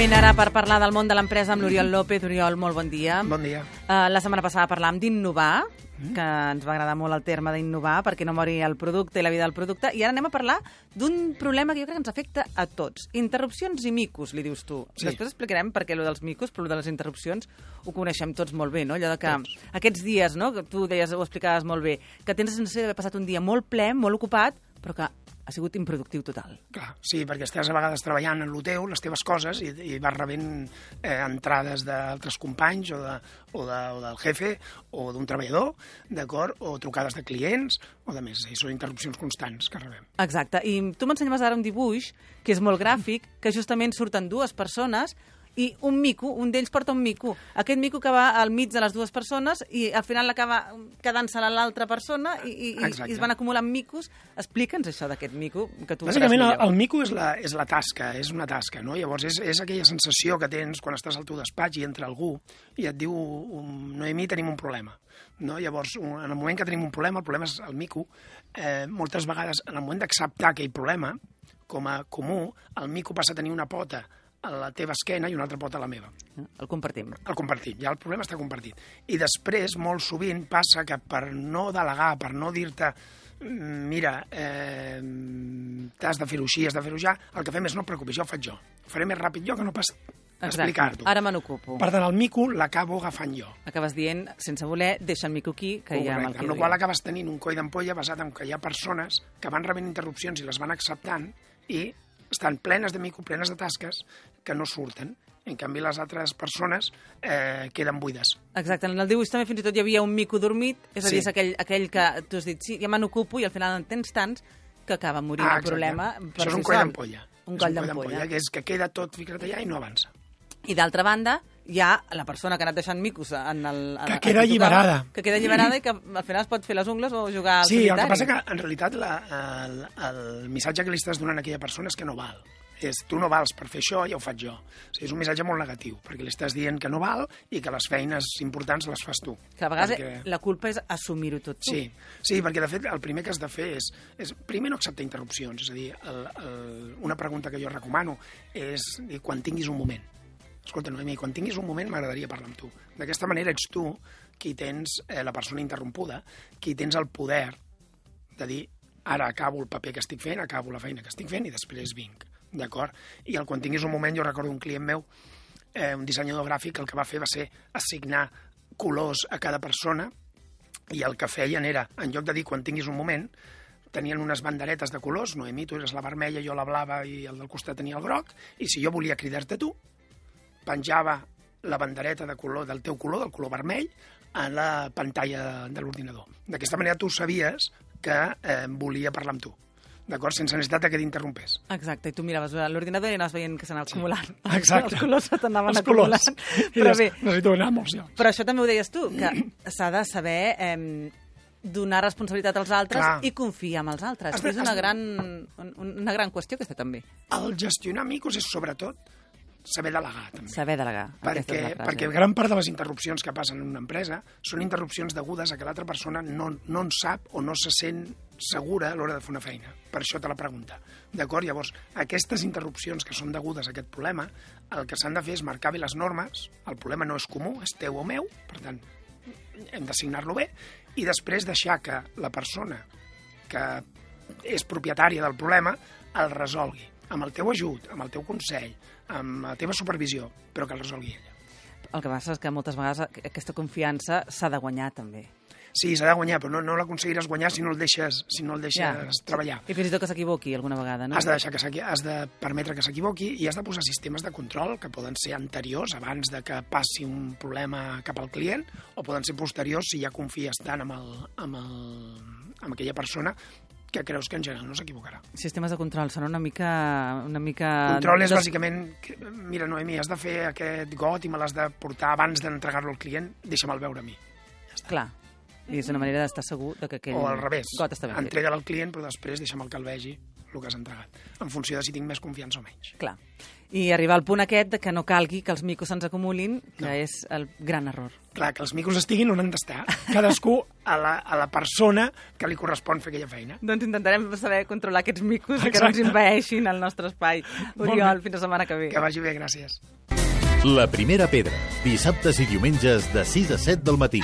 moment ara per parlar del món de l'empresa amb l'Oriol López. Oriol, molt bon dia. Bon dia. Uh, la setmana passada parlàvem d'innovar, que ens va agradar molt el terme d'innovar perquè no mori el producte i la vida del producte. I ara anem a parlar d'un problema que jo crec que ens afecta a tots. Interrupcions i micos, li dius tu. Sí. Després explicarem per què lo dels micos, però de les interrupcions ho coneixem tots molt bé, no? Allò de que aquests dies, no?, que tu deies, ho explicaves molt bé, que tens la sensació d'haver passat un dia molt ple, molt ocupat, però que ha sigut improductiu total. Clar, sí, perquè estàs a vegades treballant en el teu, les teves coses, i, i vas rebent eh, entrades d'altres companys o, de, o, de, o del jefe o d'un treballador, d'acord? O trucades de clients o de més. I són interrupcions constants que rebem. Exacte. I tu m'ensenyaves ara un dibuix que és molt gràfic, que justament surten dues persones i un mico, un d'ells porta un mico. Aquest mico que va al mig de les dues persones i al final l'acaba quedant-se a l'altra persona i, i, i, Exacte. i es van acumulant micos. Explica'ns això d'aquest mico, que tu Bàsicament, el, el mico és la, és la tasca, és una tasca, no? Llavors, és, és aquella sensació que tens quan estàs al teu despatx i entra algú i et diu, Noemí, tenim un problema. No? Llavors, en el moment que tenim un problema, el problema és el mico, eh, moltes vegades, en el moment d'acceptar aquell problema, com a comú, el mico passa a tenir una pota a la teva esquena i una altra pota a la meva. El compartim. El compartim, ja el problema està compartit. I després, molt sovint, passa que per no delegar, per no dir-te "Mm, mira, eh, t'has de fer-ho així, has de fer-ho ja, el que fem és no et preocupis, jo ho faig jo. Ho faré més ràpid jo que no pas explicar-t'ho. Ara me n'ocupo. Per tant, el mico l'acabo agafant jo. Acabes dient, sense voler, deixa el mico aquí, que ja me'l Correcte. Amb la qual acabes tenint un coll d'ampolla basat en que hi ha persones que van rebent interrupcions i les van acceptant i estan plenes de mico, plenes de tasques, que no surten. En canvi, les altres persones eh, queden buides. Exacte, en el dibuix també fins i tot hi havia un mico dormit, és a dir, Sí. és aquell, aquell que tu has dit, sí, ja me n'ocupo, i al final en tens tants que acaba morint el Ah, exacte. problema per Això és si un coll d'ampolla. Un coll d'ampolla. Que és que queda tot ficat allà i no avança. I d'altra banda, hi ha la persona que ha anat deixant micos en el... Que a- queda tocava, alliberada. Que queda alliberada i que al final es pot fer les ungles o jugar al Sí, el solitari. que passa que en realitat la, el, el missatge que li estàs donant a aquella persona és que no val. És, tu no vals per fer això, ja ho faig jo. O sigui, és un missatge molt negatiu, perquè li estàs dient que no val i que les feines importants les fas tu. Que a vegades Perquè- la culpa és assumir-ho tot tu. Sí, sí, perquè de fet el primer que has de fer és, és primer no acceptar interrupcions, és a dir, el, el, una pregunta que jo recomano és quan tinguis un moment. Escolta, Noemi, quan tinguis un moment m'agradaria parlar amb tu. D'aquesta manera ets tu qui tens eh, la persona interrompuda, qui tens el poder de dir ara acabo el paper que estic fent, acabo la feina que estic fent i després vinc, d'acord? I el, quan tinguis un moment, jo recordo un client meu, eh, un dissenyador gràfic, el que va fer va ser assignar colors a cada persona i el que feien era, en lloc de dir quan tinguis un moment, tenien unes banderetes de colors, Noemí, tu eres la vermella, jo la blava i el del costat tenia el groc, i si jo volia cridar-te tu, penjava la bandereta de color del teu color, del color vermell, a la pantalla de l'ordinador. D'aquesta manera tu sabies que eh, volia parlar amb tu, d'acord? Sense necessitat que t'interrompés. Exacte, i tu miraves l'ordinador i anaves veient que s'anava acumulant. Exacte. Els colors se t'anaven Els colors. acumulant. Però bé, necessito anar molts llocs. Però això també ho deies tu, que s'ha de saber eh, donar responsabilitat als altres Clar. i confiar en els altres. De- és una gran, un- una gran qüestió aquesta també. El gestionar micos és sobretot saber delegar, també. Saber delegar. Perquè, perquè gran part de les interrupcions que passen en una empresa són interrupcions degudes a que l'altra persona no, no en sap o no se sent segura a l'hora de fer una feina. Per això te la pregunta. D'acord? Llavors, aquestes interrupcions que són degudes a aquest problema, el que s'han de fer és marcar bé les normes, el problema no és comú, és teu o meu, per tant, hem d'assignar-lo bé, i després deixar que la persona que és propietària del problema el resolgui amb el teu ajut, amb el teu consell, amb la teva supervisió, però que el resolgui ella. El que passa és que moltes vegades aqu- aquesta confiança s'ha de guanyar també. Sí, s'ha de guanyar, però no, no l'aconseguiràs guanyar si no el deixes, si no el deixes treballar. I fins i tot que s'equivoqui alguna vegada, no? Has de, deixar que has de permetre que s'equivoqui i has de posar sistemes de control que poden ser anteriors, abans de que passi un problema cap al client, o poden ser posteriors si ja confies tant amb, el, amb, el, amb aquella persona que creus que en general no s'equivocarà. Sistemes de control són una mica... Una mica Control és des- bàsicament, que, mira, Noemi, has de fer aquest got i me l'has de portar abans d'entregar-lo al client, deixa'me'l veure a mi. Clar. I és una manera d'estar segur de que aquell O al revés, got està ben fet. entrega al client, però després deixa'm que el vegi el que has entregat, en funció de si tinc més confiança o menys. Clar. I arribar al punt aquest de que no calgui que els micos se'ns acumulin, que No. és el gran error. Clar, que els micos estiguin on han d'estar, cadascú a la, a la persona que li correspon fer aquella feina. Doncs intentarem saber controlar aquests micos i que no ens Exacte. invaeixin el nostre espai. Oriol, fins la setmana que ve. Que vagi bé, gràcies. La primera pedra, dissabtes i diumenges de 6 a 7 del matí.